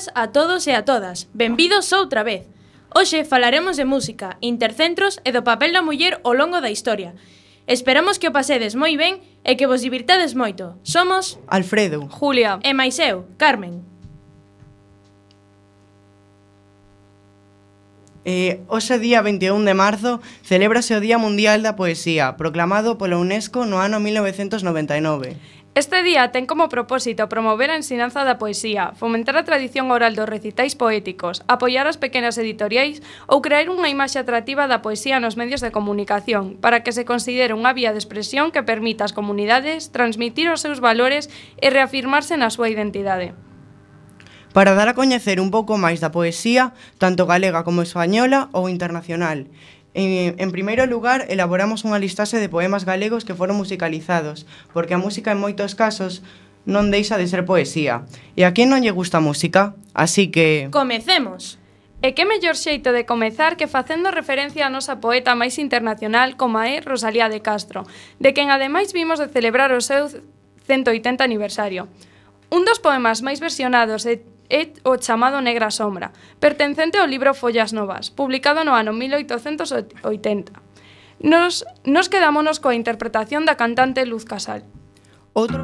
días a todos e a todas. Benvidos outra vez. Hoxe falaremos de música, intercentros e do papel da muller ao longo da historia. Esperamos que o pasedes moi ben e que vos divirtades moito. Somos Alfredo, Julia e máis eu, Carmen. Eh, hoxe día 21 de marzo celébrase o Día Mundial da Poesía, proclamado pola UNESCO no ano 1999. Este día ten como propósito promover a ensinanza da poesía, fomentar a tradición oral dos recitais poéticos, apoiar as pequenas editoriais ou crear unha imaxe atractiva da poesía nos medios de comunicación para que se considere unha vía de expresión que permita ás comunidades transmitir os seus valores e reafirmarse na súa identidade. Para dar a coñecer un pouco máis da poesía, tanto galega como española ou internacional, En, en primeiro lugar, elaboramos unha listaxe de poemas galegos que foron musicalizados, porque a música en moitos casos non deixa de ser poesía. E a quen non lle gusta a música? Así que... Comecemos! E que mellor xeito de comezar que facendo referencia á nosa poeta máis internacional como é Rosalía de Castro, de quen ademais vimos de celebrar o seu 180 aniversario. Un dos poemas máis versionados e é o chamado Negra Sombra, pertencente ao libro Follas Novas, publicado no ano 1880. Nos, nos quedámonos coa interpretación da cantante Luz Casal. Outro...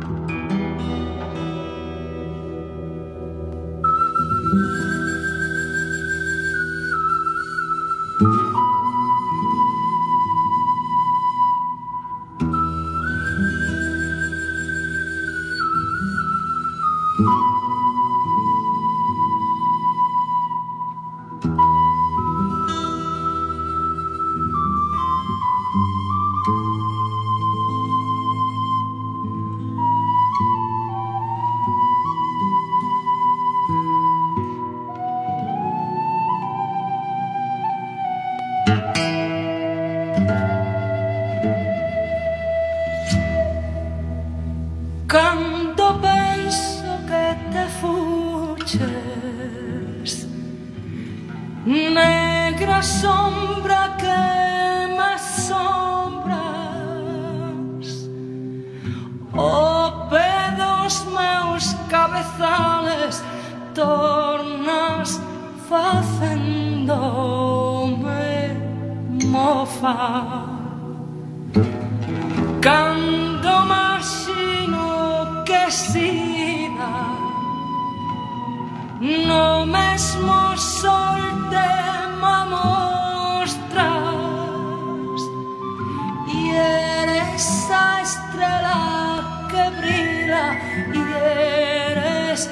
negra sombra que me assombras o oh, pé dos meus cabezales tornas facendome mofa. Cando máximo que si No mesmo sol te mostras. E eres a estrela que brila E eres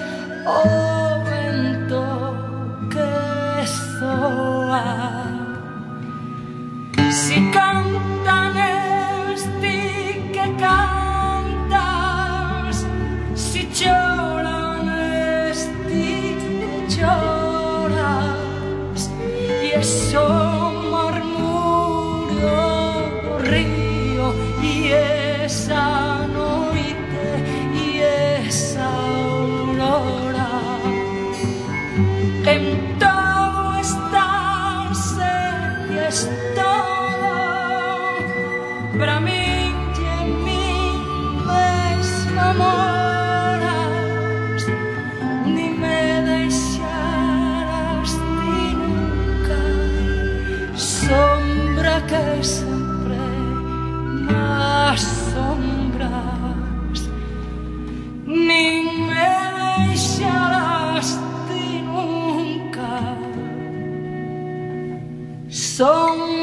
sống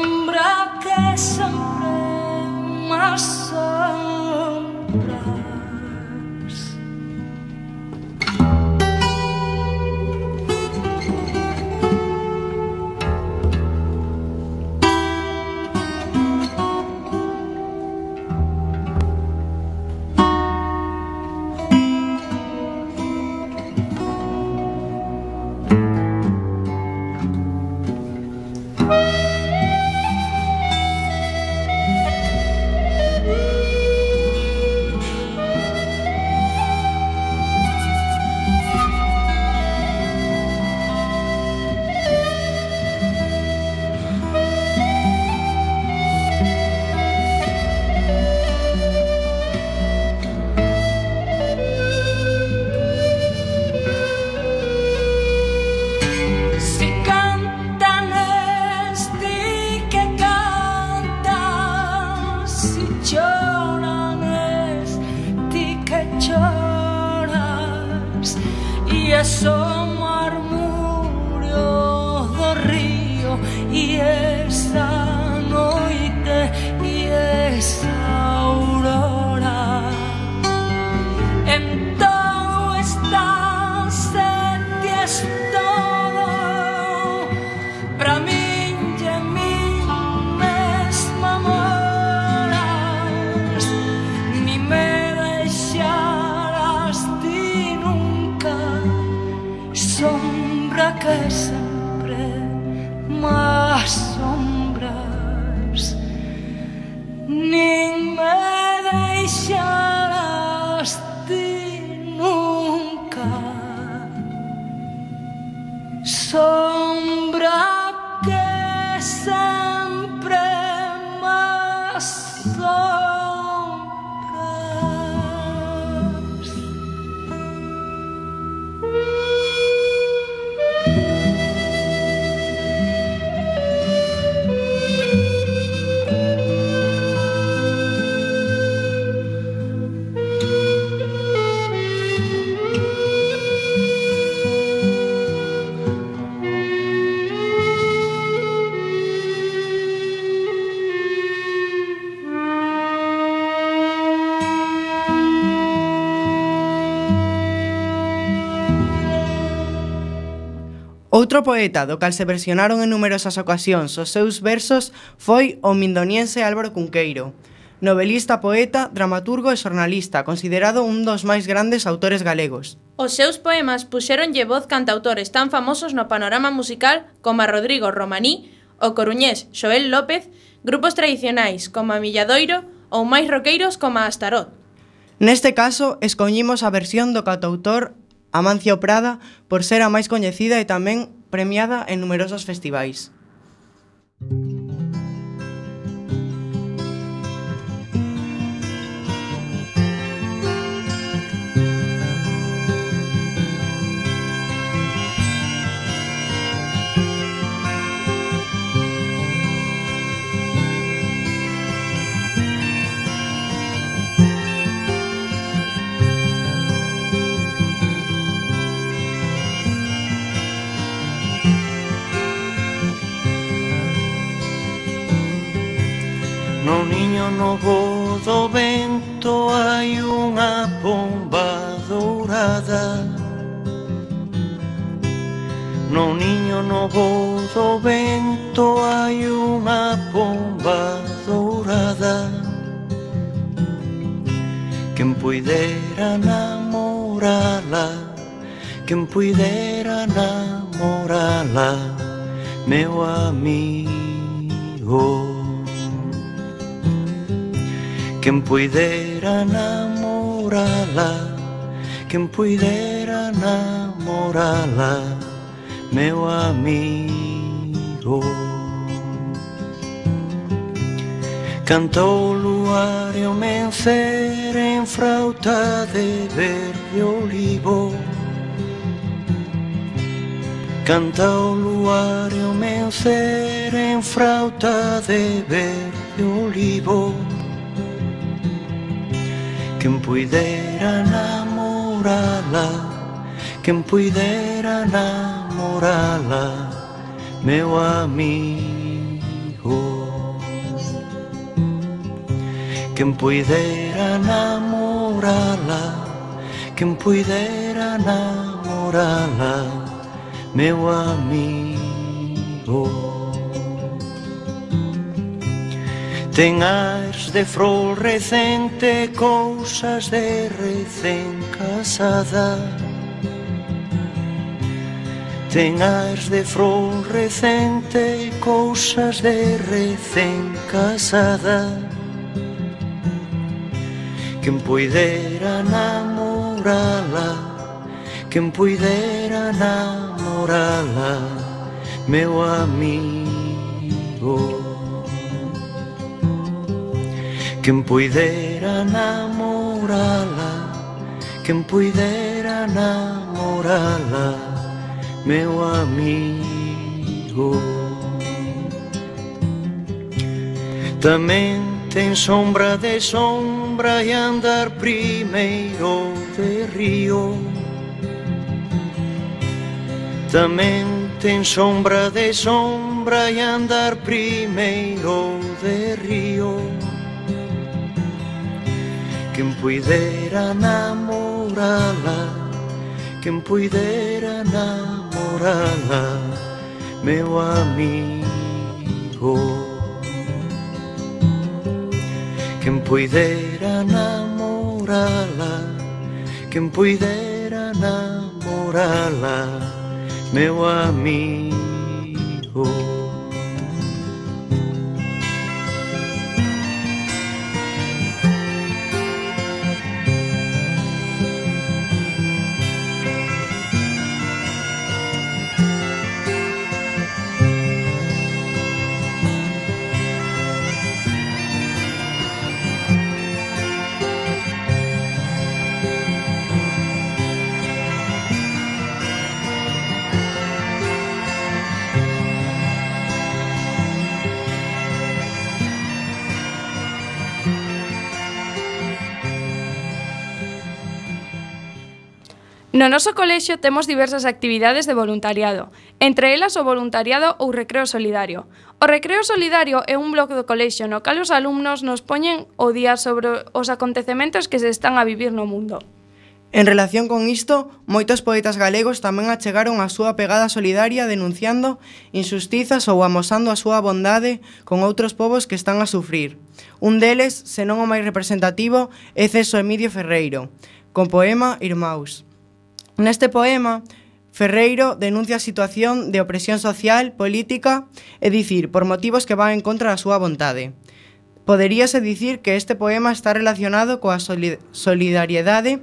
Sombra que sempre máis sombras. Nin me deixarás ti nunca Outro poeta do cal se versionaron en numerosas ocasións os seus versos foi o mindoniense Álvaro Cunqueiro, novelista, poeta, dramaturgo e xornalista, considerado un dos máis grandes autores galegos. Os seus poemas puxéronlle voz cantautores tan famosos no panorama musical como a Rodrigo Romaní, o coruñés Xoel López, grupos tradicionais como a Milladoiro ou máis roqueiros como a Astarot. Neste caso, escoñimos a versión do cantautor Amancio Prada por ser a máis coñecida e tamén premiada en numerosos festivais. no do vento hai unha pomba dourada. No niño no do vento hai unha pomba dourada. Quen puidera namorala Quen puidera namorala Meu amigo. Quen puidera namorala Quen puidera namorala Meu amigo. Cantou luar e o mencer en frauta de verde olivo. Canta o luar e o mencer en frauta de verde olivo. Quien pudiera enamorarla, quien pudiera enamorarla, meu amigo. Quien pudiera enamorarla, quien pudiera enamorarla, meu amigo. Ten ars de frol recente, cousas de recén casada Ten ars de frol recente, cousas de recén casada Quen poidera namorala, quen poidera namorala, meu amigo. Quen poidera namorala Quen poidera namorala Meu amigo. Tamén ten sombra de sombra E andar primeiro de río Tamén ten sombra de sombra E andar primeiro de río Quen puidera namorala Quen puidera namorala Meu amigo. Quen puidera namorala Quen puidera namorala Meu amigo. No noso colexio temos diversas actividades de voluntariado, entre elas o voluntariado ou recreo solidario. O recreo solidario é un blog do colexio no cal os alumnos nos poñen o día sobre os acontecementos que se están a vivir no mundo. En relación con isto, moitos poetas galegos tamén achegaron a súa pegada solidaria denunciando injustizas ou amosando a súa bondade con outros povos que están a sufrir. Un deles, senón o máis representativo, é Ceso Emilio Ferreiro, con poema Irmaus. Neste poema, Ferreiro denuncia a situación de opresión social, política, é dicir, por motivos que van en contra da súa vontade. Poderíase dicir que este poema está relacionado coa solidariedade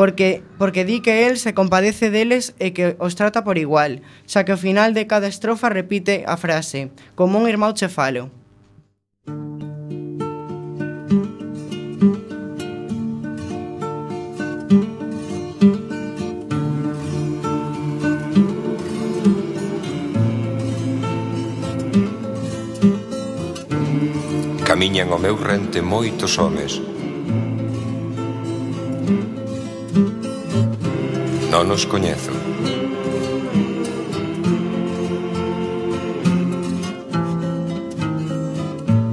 porque, porque di que el se compadece deles e que os trata por igual, xa que ao final de cada estrofa repite a frase «Como un irmão che falo». camiñan ao meu rente moitos homes. Non os coñezo.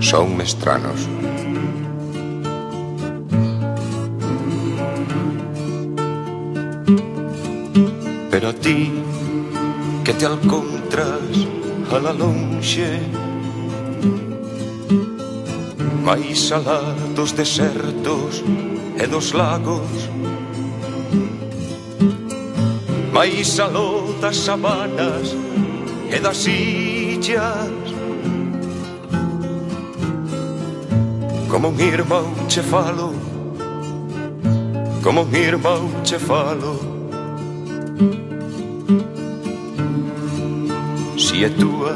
Son mestranos. Pero a ti que te alcontras a la lonxe máis alá dos desertos e dos lagos. Máis aló das sabanas e das illas. Como un irmão che falo como un irmão che falo. Si é túa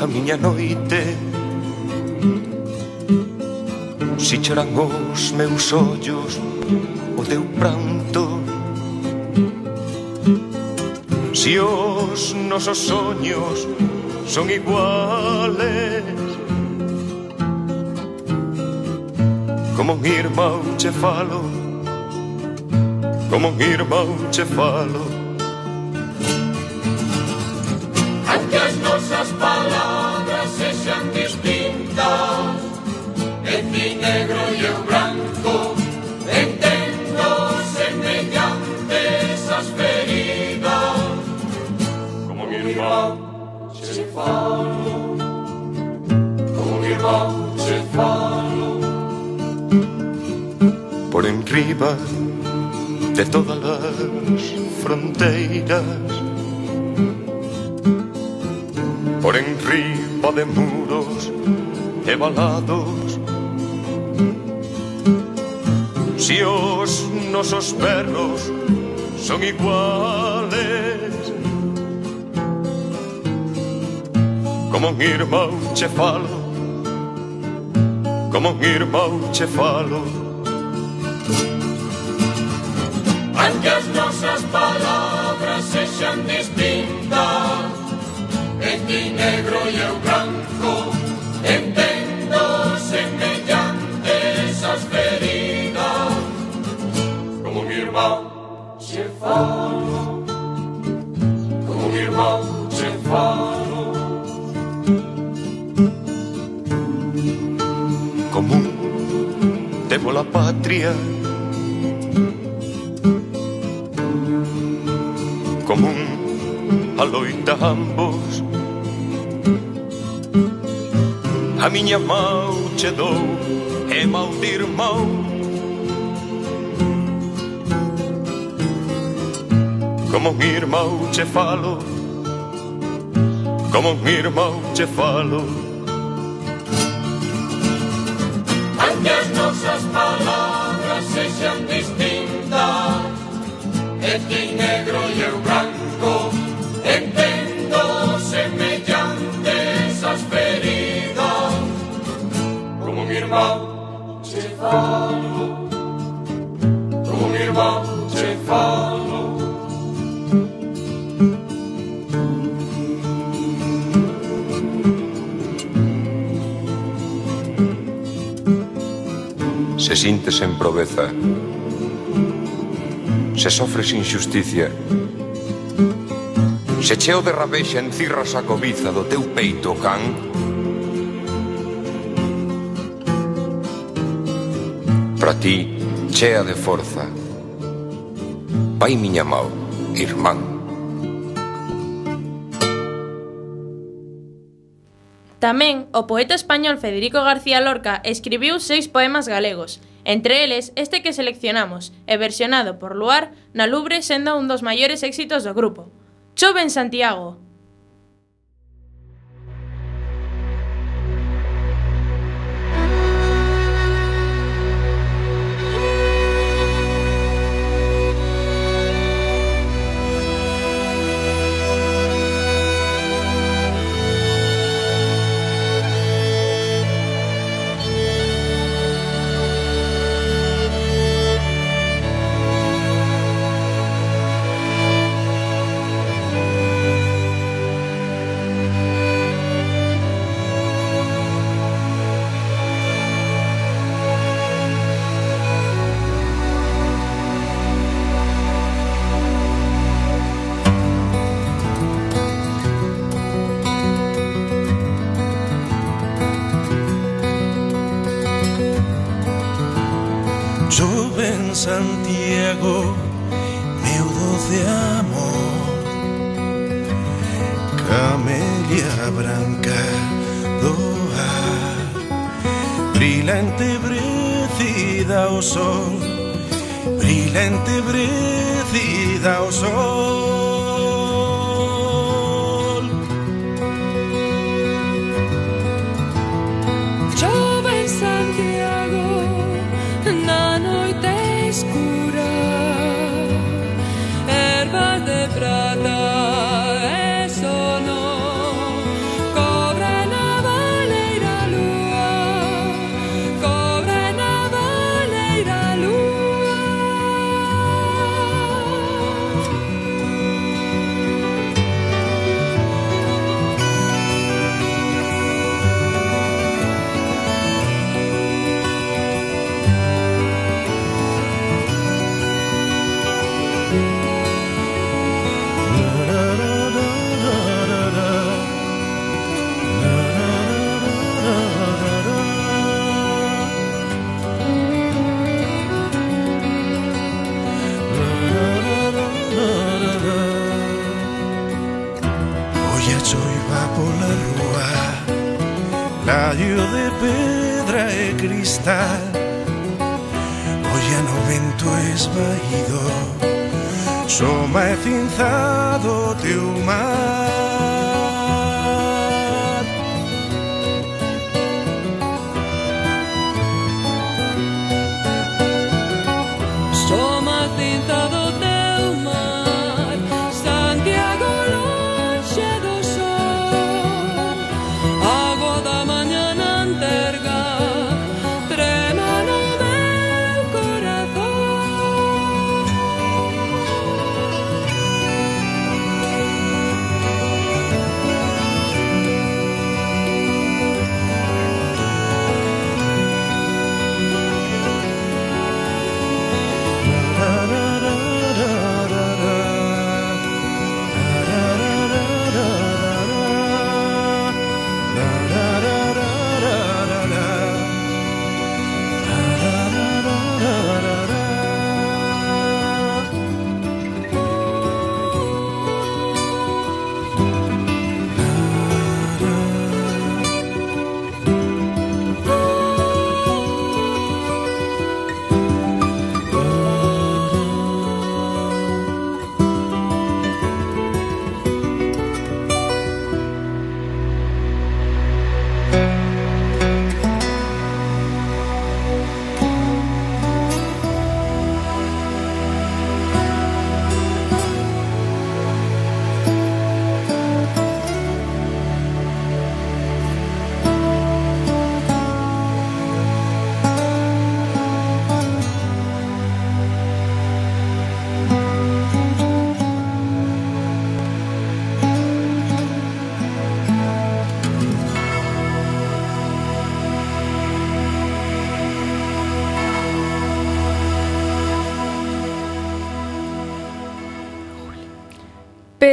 a miña noite Si choran os meus ollos o teu pranto. Si os nosos soños son iguales Como un irmão che falo Como un irmão che falo. arriba de todas las fronteiras, por enriba de muros ebalados. Si os nosos perros son iguales, como un irmão chefalo, como un irmão chefalo. en què les nostres paraules seixen. En ti negro i el blanco entendo semejantes as feridas. Como mi irmão se falo, como mi hermano, se falo. Común, temo la patria. Común a loita ambos. A miña mau che dou e mau de irmão Como mi irmão che falo Como mi irmão che falo. Aunque as nosas palabras sexan distintas ti negro y el blanco, entiendo semejantes esas feridas, como mi hermano Cefalo, como mi hermano Cefalo. Se siente en proveza se sofres injusticia. Se cheo de rabexa encirras a cobiza do teu peito, can, para ti, chea de forza. Pai miña mau, irmán. Tamén, o poeta español Federico García Lorca escribiu seis poemas galegos, Entre eles, este que seleccionamos, e versionado por Luar, na Lubre sendo un dos maiores éxitos do grupo. Chove en Santiago, Σώμα εθυνθάδο τιουμά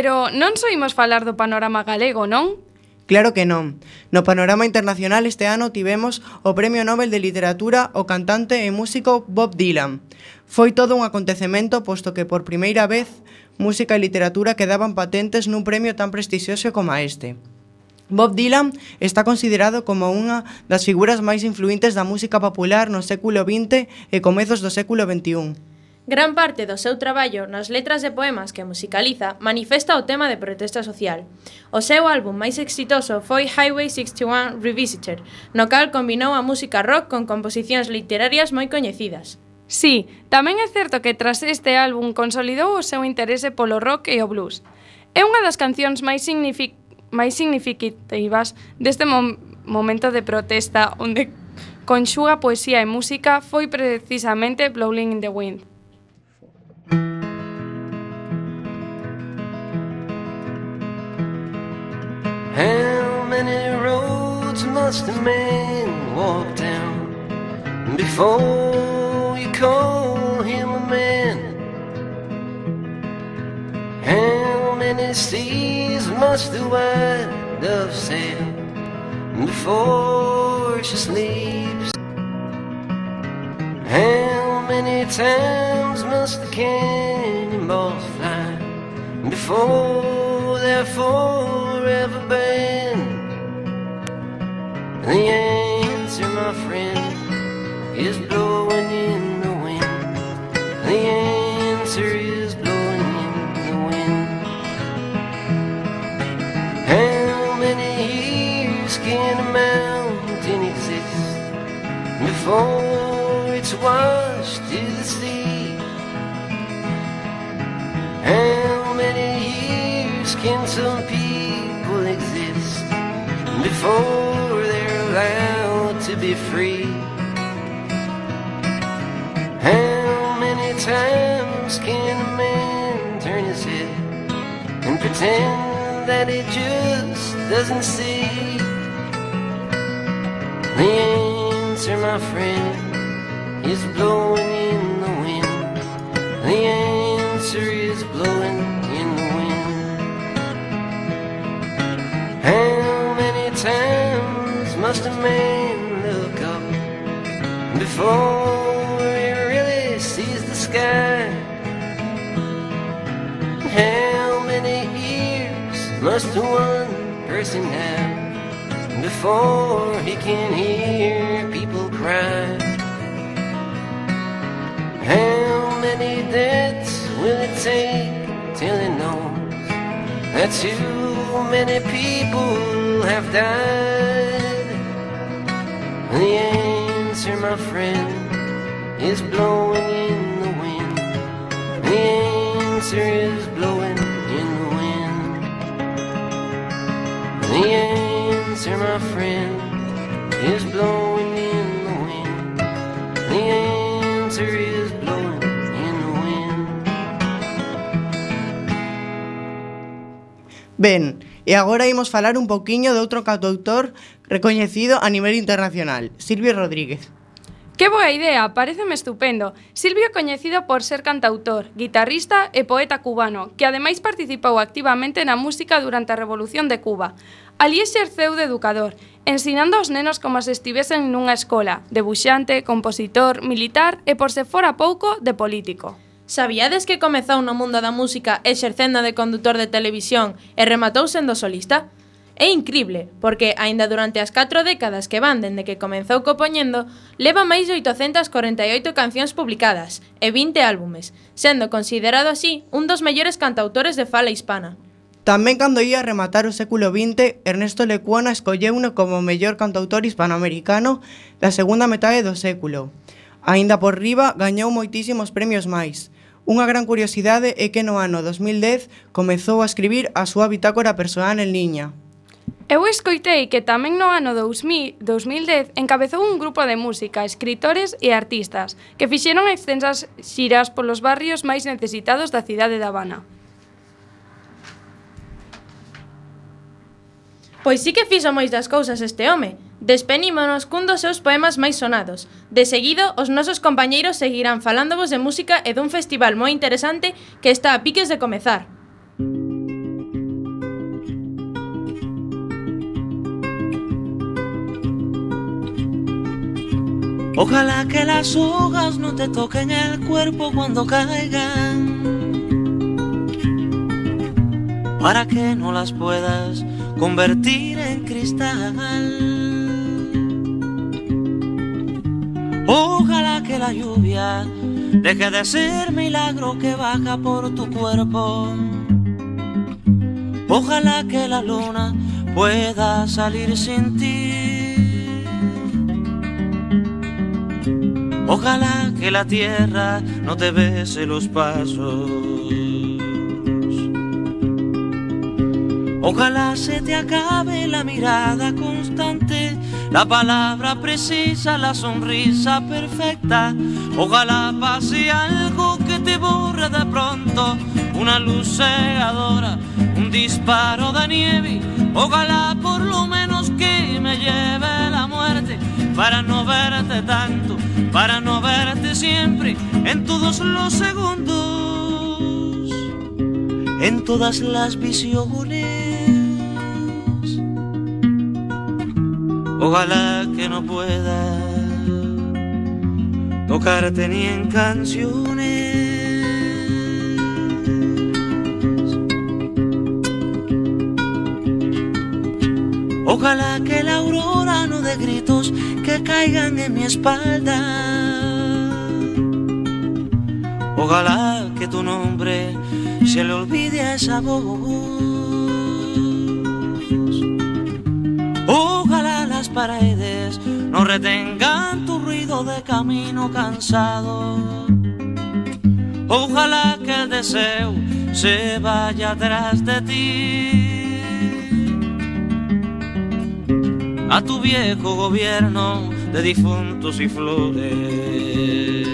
Pero non soimos falar do panorama galego, non? Claro que non. No panorama internacional este ano tivemos o Premio Nobel de Literatura ao cantante e músico Bob Dylan. Foi todo un acontecemento posto que por primeira vez música e literatura quedaban patentes nun premio tan prestixioso como este. Bob Dylan está considerado como unha das figuras máis influentes da música popular no século XX e comezos do século XXI. Gran parte do seu traballo nas letras de poemas que musicaliza manifesta o tema de protesta social. O seu álbum máis exitoso foi Highway 61 Revisited, no cal combinou a música rock con composicións literarias moi coñecidas. Sí, tamén é certo que tras este álbum consolidou o seu interese polo rock e o blues. É unha das cancións máis, signific máis significativas deste mom momento de protesta onde conxuga poesía e música foi precisamente Blowing in the Wind, How many roads must a man walk down before you call him a man? How many seas must the white dove sail before she sleeps? How many times must the cannonballs fly before they're forever banned? The answer, my friend, is blowing in the wind. The answer is blowing in the wind. How many years can a mountain exist before it's washed How many years can some people exist before they're allowed to be free? How many times can a man turn his head and pretend that he just doesn't see? The answer, my friend, is blowing in the wind. The answer is blowing in the wind. How many times must a man look up before he really sees the sky? How many ears must one person have before he can hear people cry? How many deaths will it take till he knows that too many people have died? The answer, my friend, is blowing in the wind. The answer is blowing in the wind. The answer, my friend, is blowing in the wind. The answer is Ben, e agora imos falar un pouquiño de outro cantautor recoñecido a nivel internacional, Silvio Rodríguez. Que boa idea, pareceme estupendo. Silvio é coñecido por ser cantautor, guitarrista e poeta cubano, que ademais participou activamente na música durante a Revolución de Cuba. Ali exerceu de educador, ensinando aos nenos como se estivesen nunha escola, debuxante, compositor, militar e, por se fora pouco, de político. Sabíades que comezou no mundo da música exercendo de condutor de televisión e rematou sendo solista? É incrible, porque aínda durante as 4 décadas que van dende que comezou copoñendo, leva máis de 848 cancións publicadas e 20 álbumes, sendo considerado así un dos mellores cantautores de fala hispana. Tamén cando ia rematar o século XX, Ernesto Lecuona escolleuno como mellor cantautor hispanoamericano da segunda metade do século. Aínda por riba, gañou moitísimos premios máis. Unha gran curiosidade é que no ano 2010 comezou a escribir a súa bitácora persoal en liña. Eu escoitei que tamén no ano 2000, 2010 encabezou un grupo de música, escritores e artistas que fixeron extensas xiras polos barrios máis necesitados da cidade da Habana. Pois sí que fixo moitas cousas este home, Despenímonos cun dos seus poemas máis sonados. De seguido, os nosos compañeiros seguirán falándovos de música e dun festival moi interesante que está a piques de comezar. Ojalá que las hojas no te toquen el cuerpo cuando caigan, para que no las puedas convertir en cristal. Ojalá que la lluvia deje de ser milagro que baja por tu cuerpo. Ojalá que la luna pueda salir sin ti. Ojalá que la tierra no te bese los pasos. Ojalá se te acabe la mirada constante, la palabra precisa, la sonrisa perfecta. Ojalá pase algo que te borre de pronto, una luz cegadora, un disparo de nieve. Ojalá por lo menos que me lleve la muerte para no verte tanto, para no verte siempre en todos los segundos, en todas las visiones. Ojalá que no pueda tocarte ni en canciones. Ojalá que la aurora no dé gritos que caigan en mi espalda. Ojalá que tu nombre se le olvide a esa voz. No retengan tu ruido de camino cansado. Ojalá que el deseo se vaya atrás de ti. A tu viejo gobierno de difuntos y flores.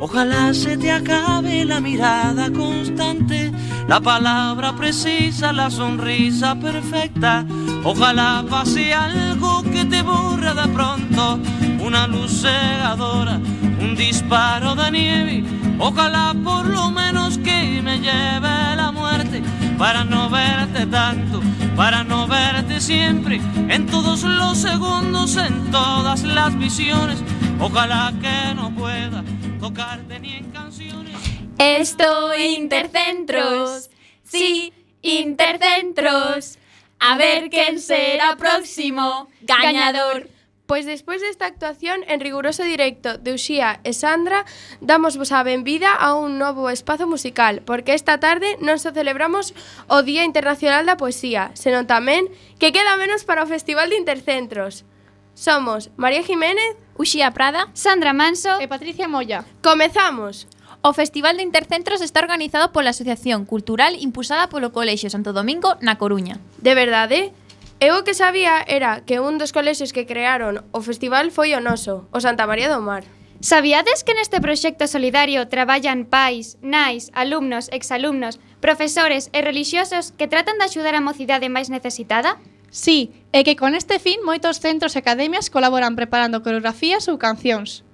Ojalá se te acabe la mirada constante, la palabra precisa, la sonrisa perfecta. Ojalá pase algo que te borre de pronto, una luz cegadora, un disparo de nieve. Ojalá por lo menos que me lleve la muerte para no verte tanto, para no verte siempre, en todos los segundos, en todas las visiones. Ojalá que no pueda tocarte ni en. Esto Intercentros. Sí, Intercentros. A ver quién será próximo gañador. Pois despois desta actuación en riguroso directo de Uxía e Sandra, damos vos a benvida a un novo espazo musical, porque esta tarde non só celebramos o Día Internacional da Poesía, senón tamén que queda menos para o Festival de Intercentros. Somos María Jiménez, Uxía Prada, Sandra Manso e Patricia Moya. Comezamos! O Festival de Intercentros está organizado pola Asociación Cultural impulsada polo Colexio Santo Domingo na Coruña. De verdade? Eu o que sabía era que un dos colexios que crearon o festival foi o noso, o Santa María do Mar. Sabíades que neste proxecto solidario traballan pais, nais, alumnos, exalumnos, profesores e relixiosos que tratan de axudar a mocidade máis necesitada? Sí, e que con este fin moitos centros e academias colaboran preparando coreografías ou cancións.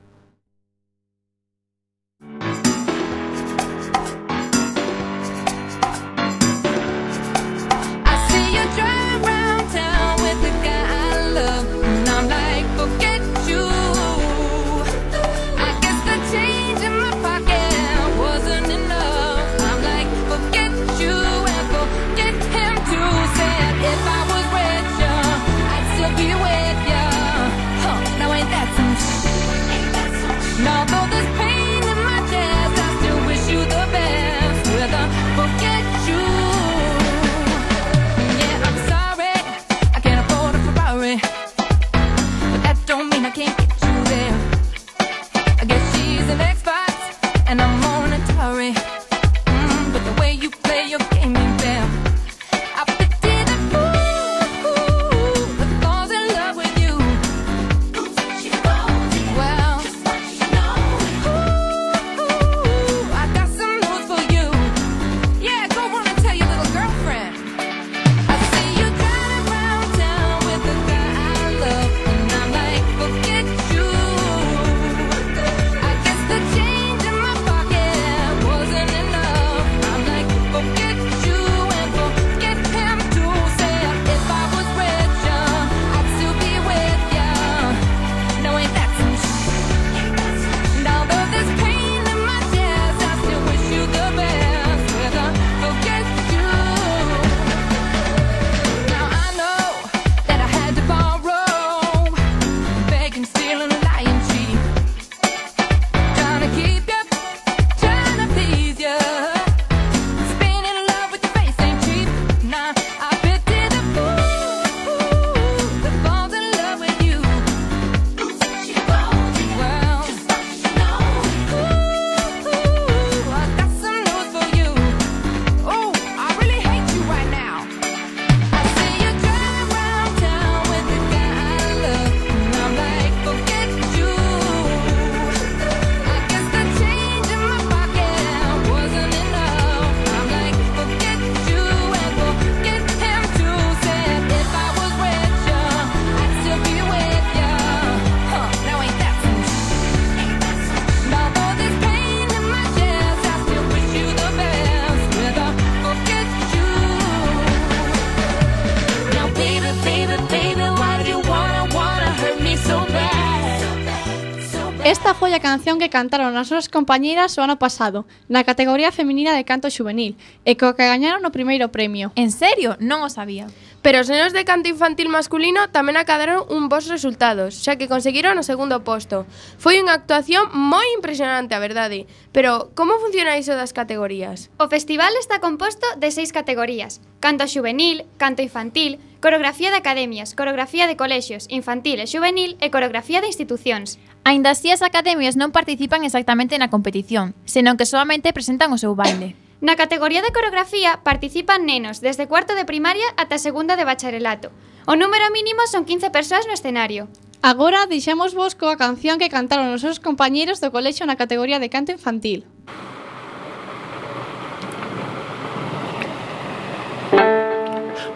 canción que cantaron as nosas compañeiras o ano pasado, na categoría feminina de canto xuvenil, e co que gañaron o primeiro premio. En serio? Non o sabía. Pero os nenos de canto infantil masculino tamén acadaron un bons resultados, xa que conseguiron o segundo posto. Foi unha actuación moi impresionante, a verdade. Pero, como funciona iso das categorías? O festival está composto de seis categorías. Canto juvenil, canto infantil, coreografía de academias, coreografía de colexios, infantil e juvenil e coreografía de institucións. Ainda así, as academias non participan exactamente na competición, senón que solamente presentan o seu baile. Na categoría de coreografía participan nenos desde cuarto de primaria ata segunda de bacharelato. O número mínimo son 15 persoas no escenario. Agora deixamos vos coa canción que cantaron os seus compañeiros do colexo na categoría de canto infantil.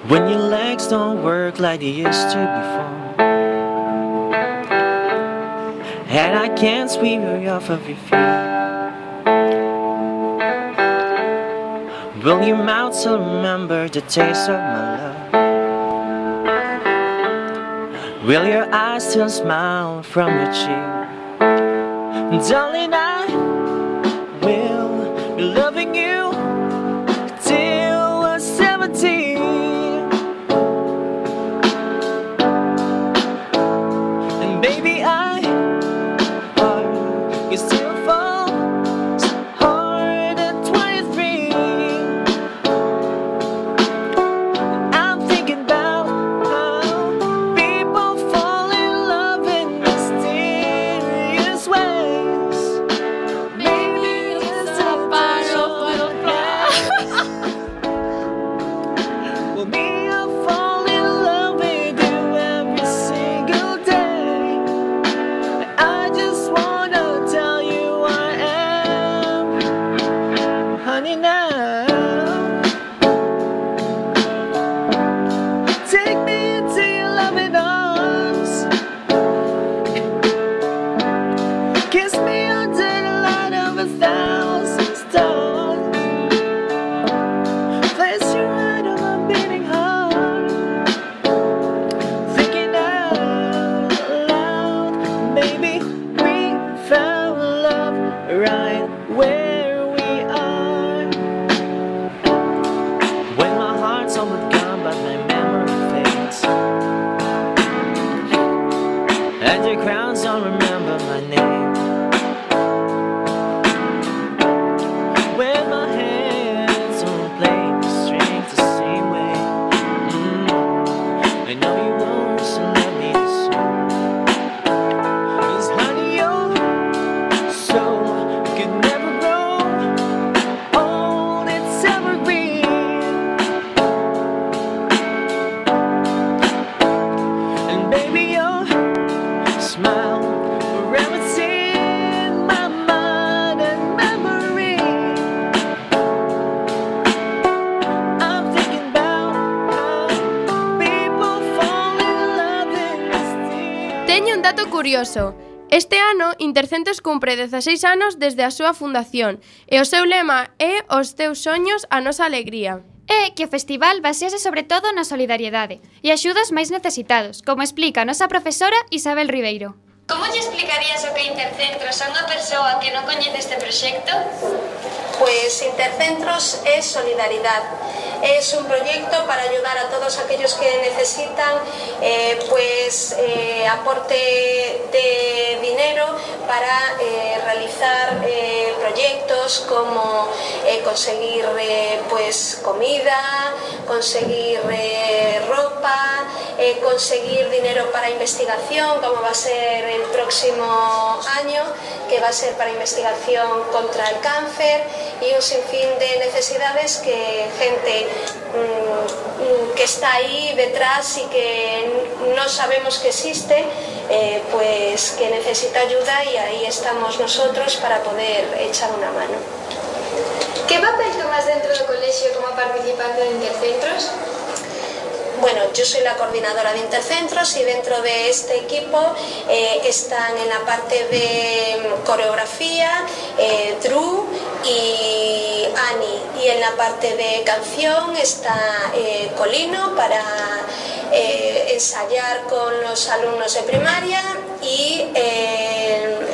When your legs don't work like they used to before And I can't sweep you off of your feet Will your mouth still remember the taste of my love? Will your eyes still smile from your cheek? Darling, I curso. Este ano, Intercentes cumpre 16 anos desde a súa fundación e o seu lema é Os teus soños, a nosa alegría. É que o festival basease sobre todo na solidariedade e axudas máis necesitados, como explica a nosa profesora Isabel Ribeiro. Como lle explicarías o que é Intercentros a unha persoa que non coñece este proxecto? Pues Intercentros es solidaridad. Es un proyecto para ayudar a todos aquellos que necesitan eh, pues eh, aporte de dinero para eh, realizar proyectos como conseguir pues comida, conseguir ropa, conseguir dinero para investigación, como va a ser el próximo año, que va a ser para investigación contra el cáncer y un sinfín de necesidades que gente mm, que está ahí detrás y que no sabemos que existe, eh, pues que necesita ayuda y ahí estamos nosotros para poder echar una mano. Que papel tomas dentro do colexio como participante de Intercentros? Bueno, yo soy la coordinadora de Intercentros y dentro de este equipo eh, están en la parte de mm, coreografía eh, Drew y Ani y en la parte de canción está eh, Colino para ensayar con los alumnos de primaria y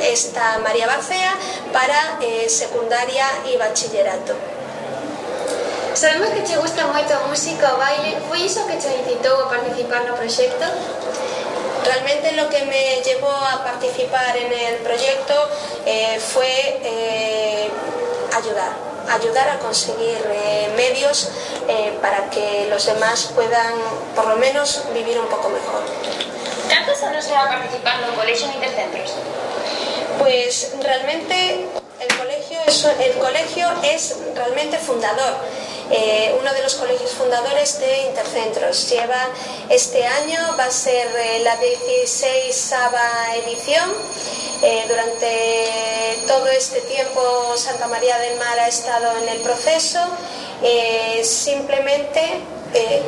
está María Barcea para secundaria e bachillerato. Sabemos que che gusta moito a música o baile. Foi iso que te incitou a participar no proxecto? Realmente lo que me llevó a participar en el proyecto eh, fue eh, ayudar, ayudar a conseguir eh, medios eh, para que los demás puedan por lo menos vivir un poco mejor. Cantos anos leva participando no colexio en Intercentros? Pues realmente el colegio es, el colegio es realmente fundador. Eh, uno de los colegios fundadores de Intercentros. Lleva este año, va a ser eh, la 16 edición. Eh, durante todo este tiempo Santa María del Mar ha estado en el proceso. Simplemente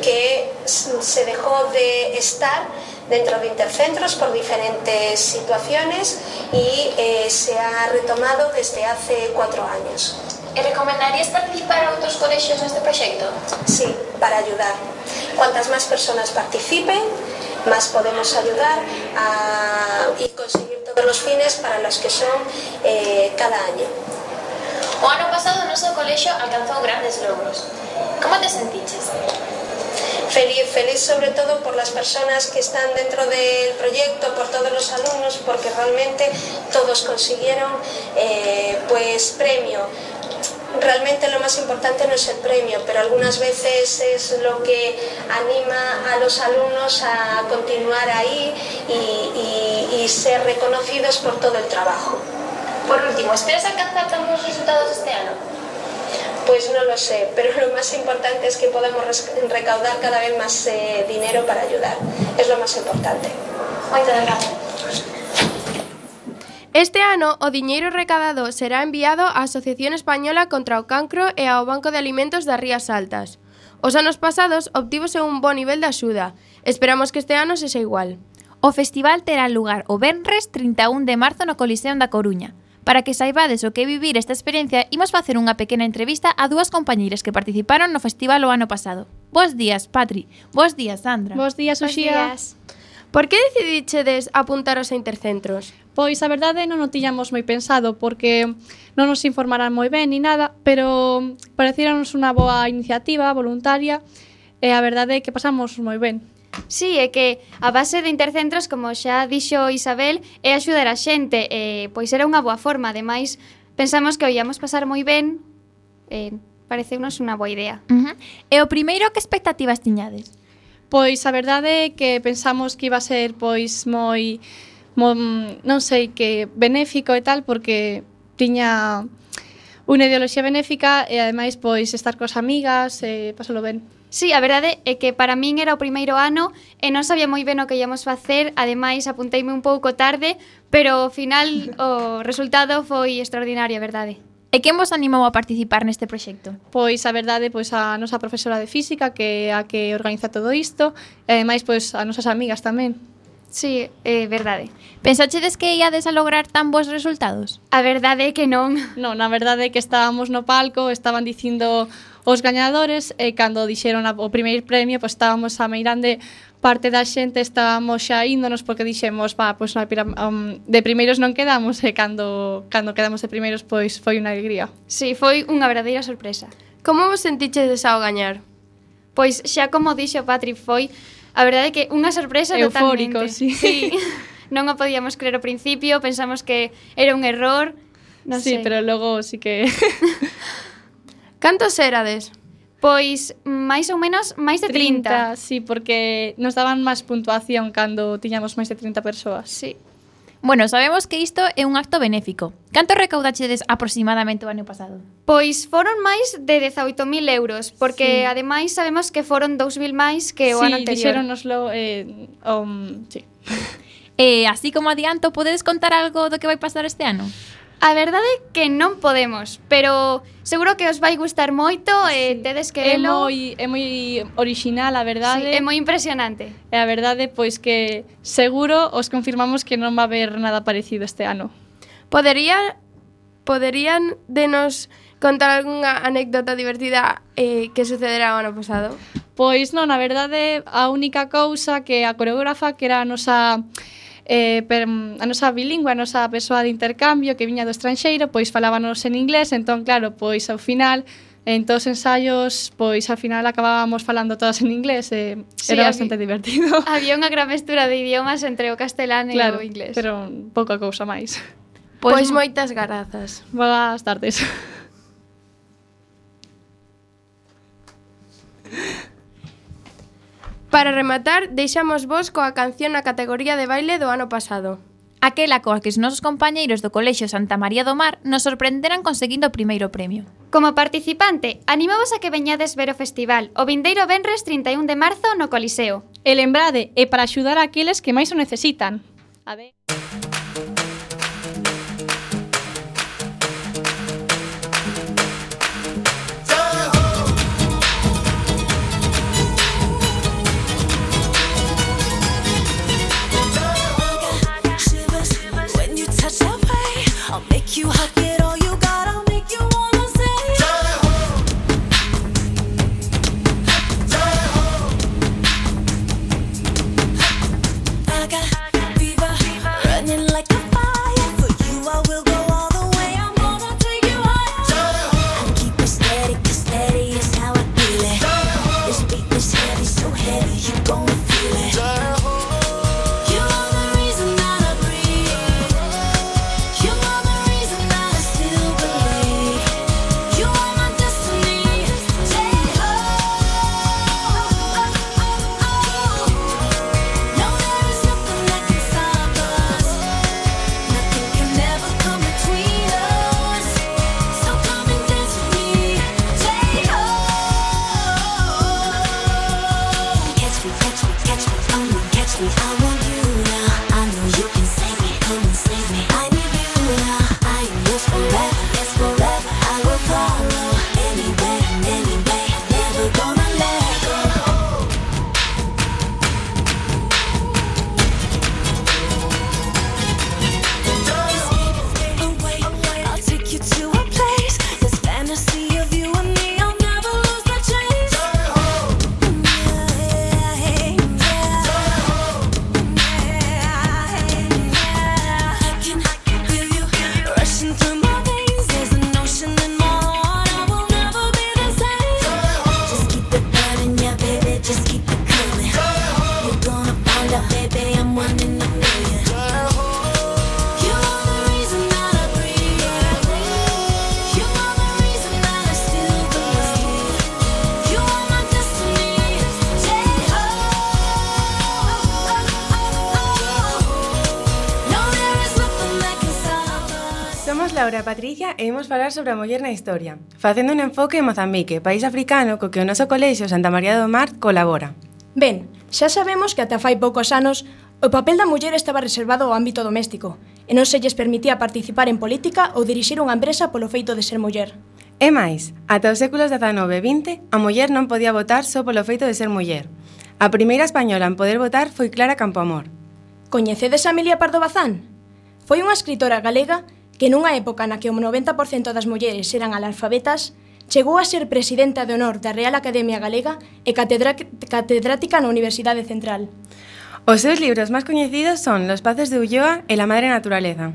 que se dejó de estar dentro de intercentros por diferentes situaciones y se ha retomado desde hace cuatro años. Recomendarías participar a outros colexios neste proxecto? Sí, para ayudar. Cuantas más personas participen, más podemos ayudar a, y conseguir todos los fines para los que son eh, cada año. O ano pasado o noso colexio alcanzou grandes logros. Como te sentiches? Feliz, feliz sobre todo por las personas que están dentro del proyecto, por todos los alumnos, porque realmente todos consiguieron eh, pues premio. Realmente lo más importante no es el premio, pero algunas veces es lo que anima a los alumnos a continuar ahí y, y- y ser reconocidos por todo el trabajo. Por último, esperas alcanzar tan bons resultados este ano? Pues no lo sé, pero lo más importante es que podamos recaudar cada vez más eh, dinero para ayudar. Es lo más importante. Moitas gracias. Este ano o diñeiro recadado será enviado á Asociación Española contra o Cancro e ao Banco de Alimentos das Rías Altas. Os anos pasados obtívose un bo nivel de axuda. Esperamos que este ano sexa igual. O festival terá lugar o Benres 31 de marzo no Coliseum da Coruña. Para que saibades o que vivir esta experiencia, imos facer unha pequena entrevista a dúas compañeiras que participaron no festival o ano pasado. Bos días, Patri. Bos días, Sandra. Bos días, Uxía. Bos días. Por que decidichedes apuntaros a Intercentros? Pois a verdade non o tiñamos moi pensado porque non nos informarán moi ben ni nada, pero parecíanos unha boa iniciativa voluntaria e a verdade é que pasamos moi ben. Sí, é que a base de intercentros, como xa dixo Isabel, é axudar a xente, e, pois era unha boa forma, ademais pensamos que o íamos pasar moi ben, e, pareceunos unha boa idea. Uh -huh. E o primeiro, que expectativas tiñades? Pois a verdade é que pensamos que iba a ser pois moi non sei que benéfico e tal porque tiña unha ideoloxía benéfica e ademais pois estar cos amigas e pasalo ben. Sí, a verdade é que para min era o primeiro ano e non sabía moi ben o que íamos facer, ademais apunteime un pouco tarde, pero ao final o resultado foi extraordinario, a verdade. E quen vos animou a participar neste proxecto? Pois a verdade, pois a nosa profesora de física que é a que organiza todo isto, e ademais pois a nosas amigas tamén. Sí, é eh, verdade. Pensachedes que iades a lograr tan bons resultados? A verdade é que non. Non, a verdade é que estábamos no palco, estaban dicindo os gañadores e cando dixeron o primeiro premio, pois estábamos a meirande parte da xente estábamos xa índonos porque dixemos, va, pois na pira, um, de primeiros non quedamos e cando cando quedamos de primeiros pois foi unha alegría. Si, sí, foi unha verdadeira sorpresa. Como vos sentiches ao gañar? Pois xa como dixo Patri foi A verdade é que unha sorpresa Eufórico, totalmente. sí. sí. non o podíamos creer ao principio, pensamos que era un error, non sí, sei. pero logo sí que... Cantos érades? Pois, máis ou menos, máis de 30. 30. Sí, porque nos daban máis puntuación cando tiñamos máis de 30 persoas. Sí. Bueno, sabemos que isto é un acto benéfico. Canto recaudachedes aproximadamente o ano pasado? Pois foron máis de 18.000 euros, porque sí. ademais sabemos que foron 2.000 máis que o sí, ano anterior. Sí, dixéronoslo... Eh, um, sí. eh, así como adianto, podedes contar algo do que vai pasar este ano? A verdade é que non podemos, pero seguro que os vai gustar moito ah, eh, e tedes que é moi é moi original, a verdade. Sí, é moi impresionante. E a verdade pois que seguro os confirmamos que non va a haber nada parecido este ano. Podería poderían denos contar algunha anécdota divertida eh, que sucedera o ano pasado? Pois non, a verdade, a única cousa que a coreógrafa que era a nosa eh, per, mm, a nosa bilingüe, a nosa persoa de intercambio que viña do estranxeiro, pois falábanos en inglés, entón, claro, pois ao final en todos os ensaios, pois ao final acabábamos falando todas en inglés e sí, era bastante había, divertido. Había unha gran mestura de idiomas entre o castelán claro, e o inglés. pero pouca cousa máis. Pois, pois moitas grazas. Boas tardes. Para rematar, deixamos vos coa canción na categoría de baile do ano pasado. Aquela coa que os nosos compañeiros do Colexio Santa María do Mar nos sorprenderan conseguindo o primeiro premio. Como participante, animamos a que veñades ver o festival o vindeiro Benres 31 de marzo no Coliseo. E lembrade, é para axudar a aqueles que máis o necesitan. A ver... you hot falar sobre a muller na historia, facendo un enfoque en Mozambique, país africano co que o noso colexio Santa María do Mar colabora. Ben, xa sabemos que ata fai poucos anos o papel da muller estaba reservado ao ámbito doméstico e non se lles permitía participar en política ou dirixir unha empresa polo feito de ser muller. E máis, ata os séculos XIX e XX, a muller non podía votar só polo feito de ser muller. A primeira española en poder votar foi Clara Campoamor. Coñecedes a Emilia Pardo Bazán? Foi unha escritora galega que nunha época na que o 90% das mulleres eran analfabetas, chegou a ser presidenta de honor da Real Academia Galega e catedrática na Universidade Central. Os seus libros máis coñecidos son Los paces de Ulloa e La madre naturaleza.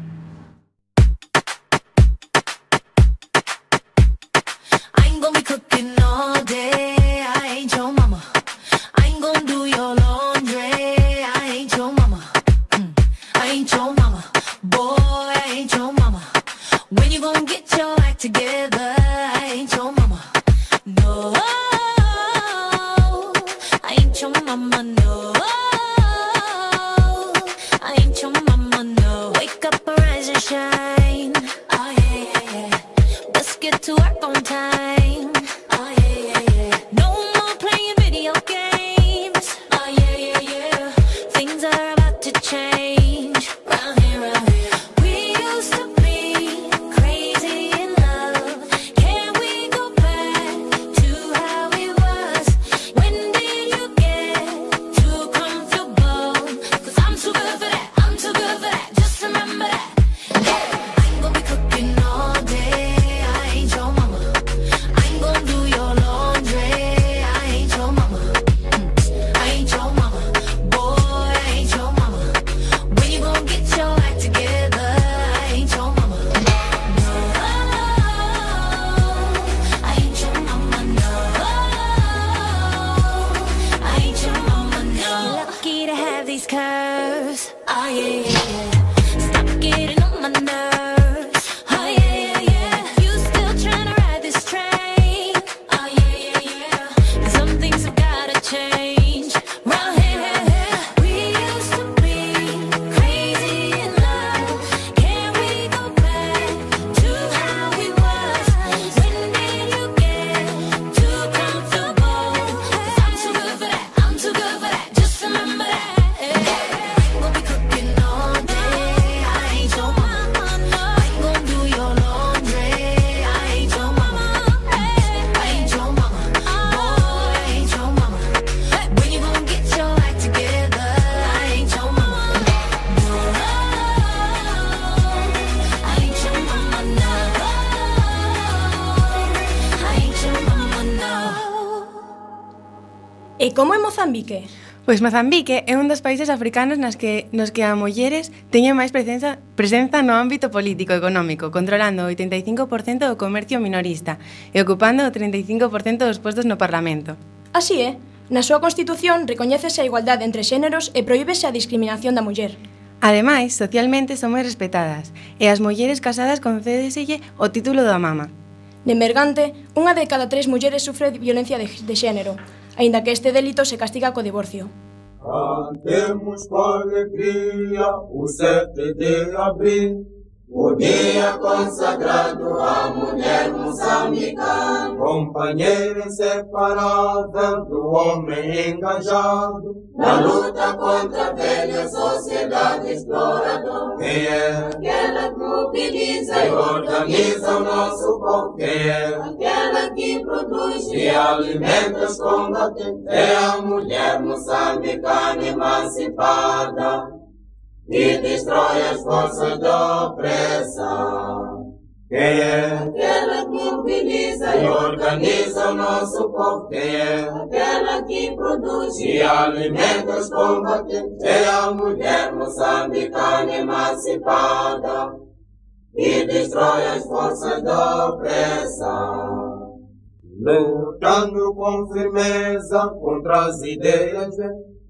como é Mozambique? Pois Mozambique é un dos países africanos nas que, nos que a mulleres teñen máis presenza, presenza no ámbito político e económico, controlando o 85% do comercio minorista e ocupando o 35% dos postos no Parlamento. Así é, na súa Constitución recoñécese a igualdade entre xéneros e prohíbese a discriminación da muller. Ademais, socialmente son moi respetadas e as mulleres casadas concédeselle o título da mama. De Mergante, unha de cada tres mulleres sufre violencia de, de xénero, aínda que este delito se castiga co divorcio. Cantemos coa alegría o 7 de abril o dia consagrado à mulher moçambicana, companheira inseparável do homem engajado, na luta contra a velha sociedade exploradora. Quem é? Aquela que mobiliza e organiza o nosso povo. Quem é? Aquela que produz e alimenta os combatentes. É a mulher moçambicana emancipada e destrói as forças da opressão. Quem é? Aquela que mobiliza e organiza o nosso povo. Quem é? Aquela que produz e alimenta os combatentes. É a mulher moçambicana emancipada e destrói as forças da opressão. Lutando com firmeza contra as ideias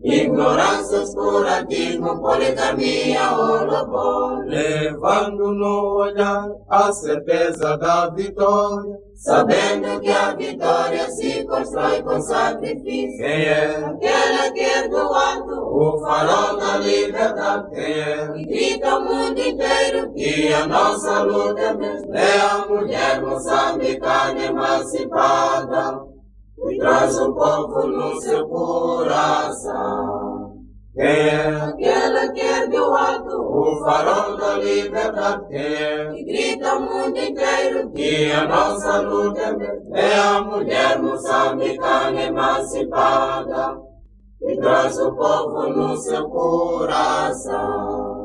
Ignorância, oscurantismo, poligamia, holocausto. Levando no olhar a certeza da vitória. Sabendo que a vitória se constrói com sacrifício. Quem é? Aquela que é do alto, o farol da liberdade. Quem é? Que grita ao mundo inteiro que a nossa luta é mesmo. É a mulher moçambicana emancipada e traz o povo no seu coração. Quem é? Aquela que é do alto, o farol da liberdade. Quem é? Que grita ao mundo inteiro que a nossa luta é. É a mulher moçambicana emancipada e traz o povo no seu coração.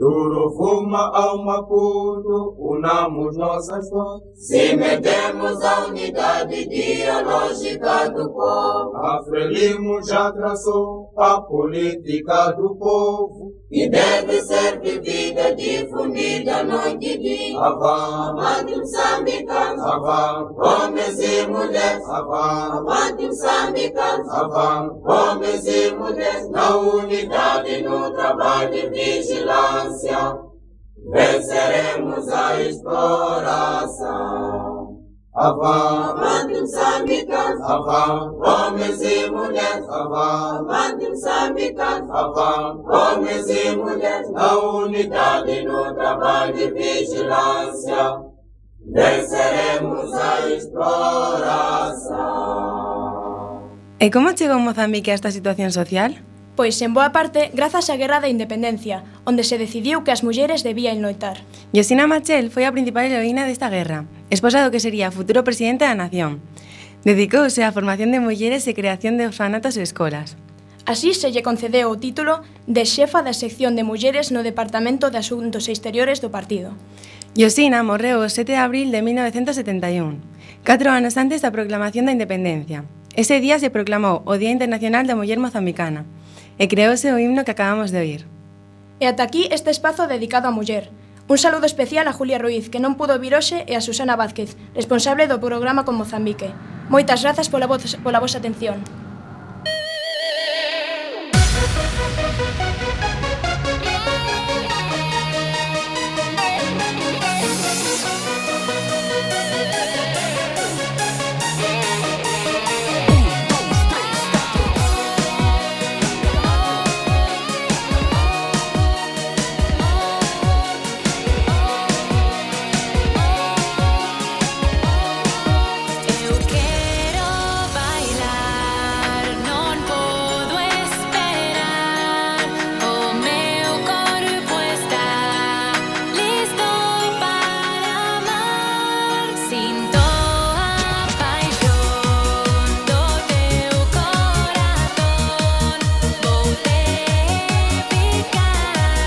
Duro fuma ao Maputo, unamos nossas forças. Se metemos a unidade ideológica do povo, a Frelimo já traçou a política do povo. Que deve ser vivida, difundida noite e dia. Avante moçambicanos, avante homens e mulheres. Avante moçambicanos, avante homens e mulheres. Na unidade, no trabalho de vigilância. Venceremos a exploração. Avant, Avantim Samikas, Avant, Homens e mulheres, Avant, Avantim Samikas, Avant, Homens e mulheres, na unidade no trabalho de vigilância, venceremos a exploração. E como chegou Mozambique a esta situación social? pois en boa parte grazas á Guerra da Independencia, onde se decidiu que as mulleres debían loitar. Yosina Machel foi a principal heroína desta guerra, esposa do que sería futuro presidente da nación. Dedicouse á formación de mulleres e creación de orfanatos e escolas. Así se lle concedeu o título de xefa da sección de mulleres no Departamento de Asuntos Exteriores do partido. Yosina morreu o 7 de abril de 1971, catro anos antes da proclamación da independencia. Ese día se proclamou o Día Internacional da Muller Mozambicana, e creouse o himno que acabamos de oír. E ata aquí este espazo dedicado á muller. Un saludo especial a Julia Ruiz, que non pudo vir hoxe, e a Susana Vázquez, responsable do programa con Mozambique. Moitas grazas pola, vos, pola vosa atención.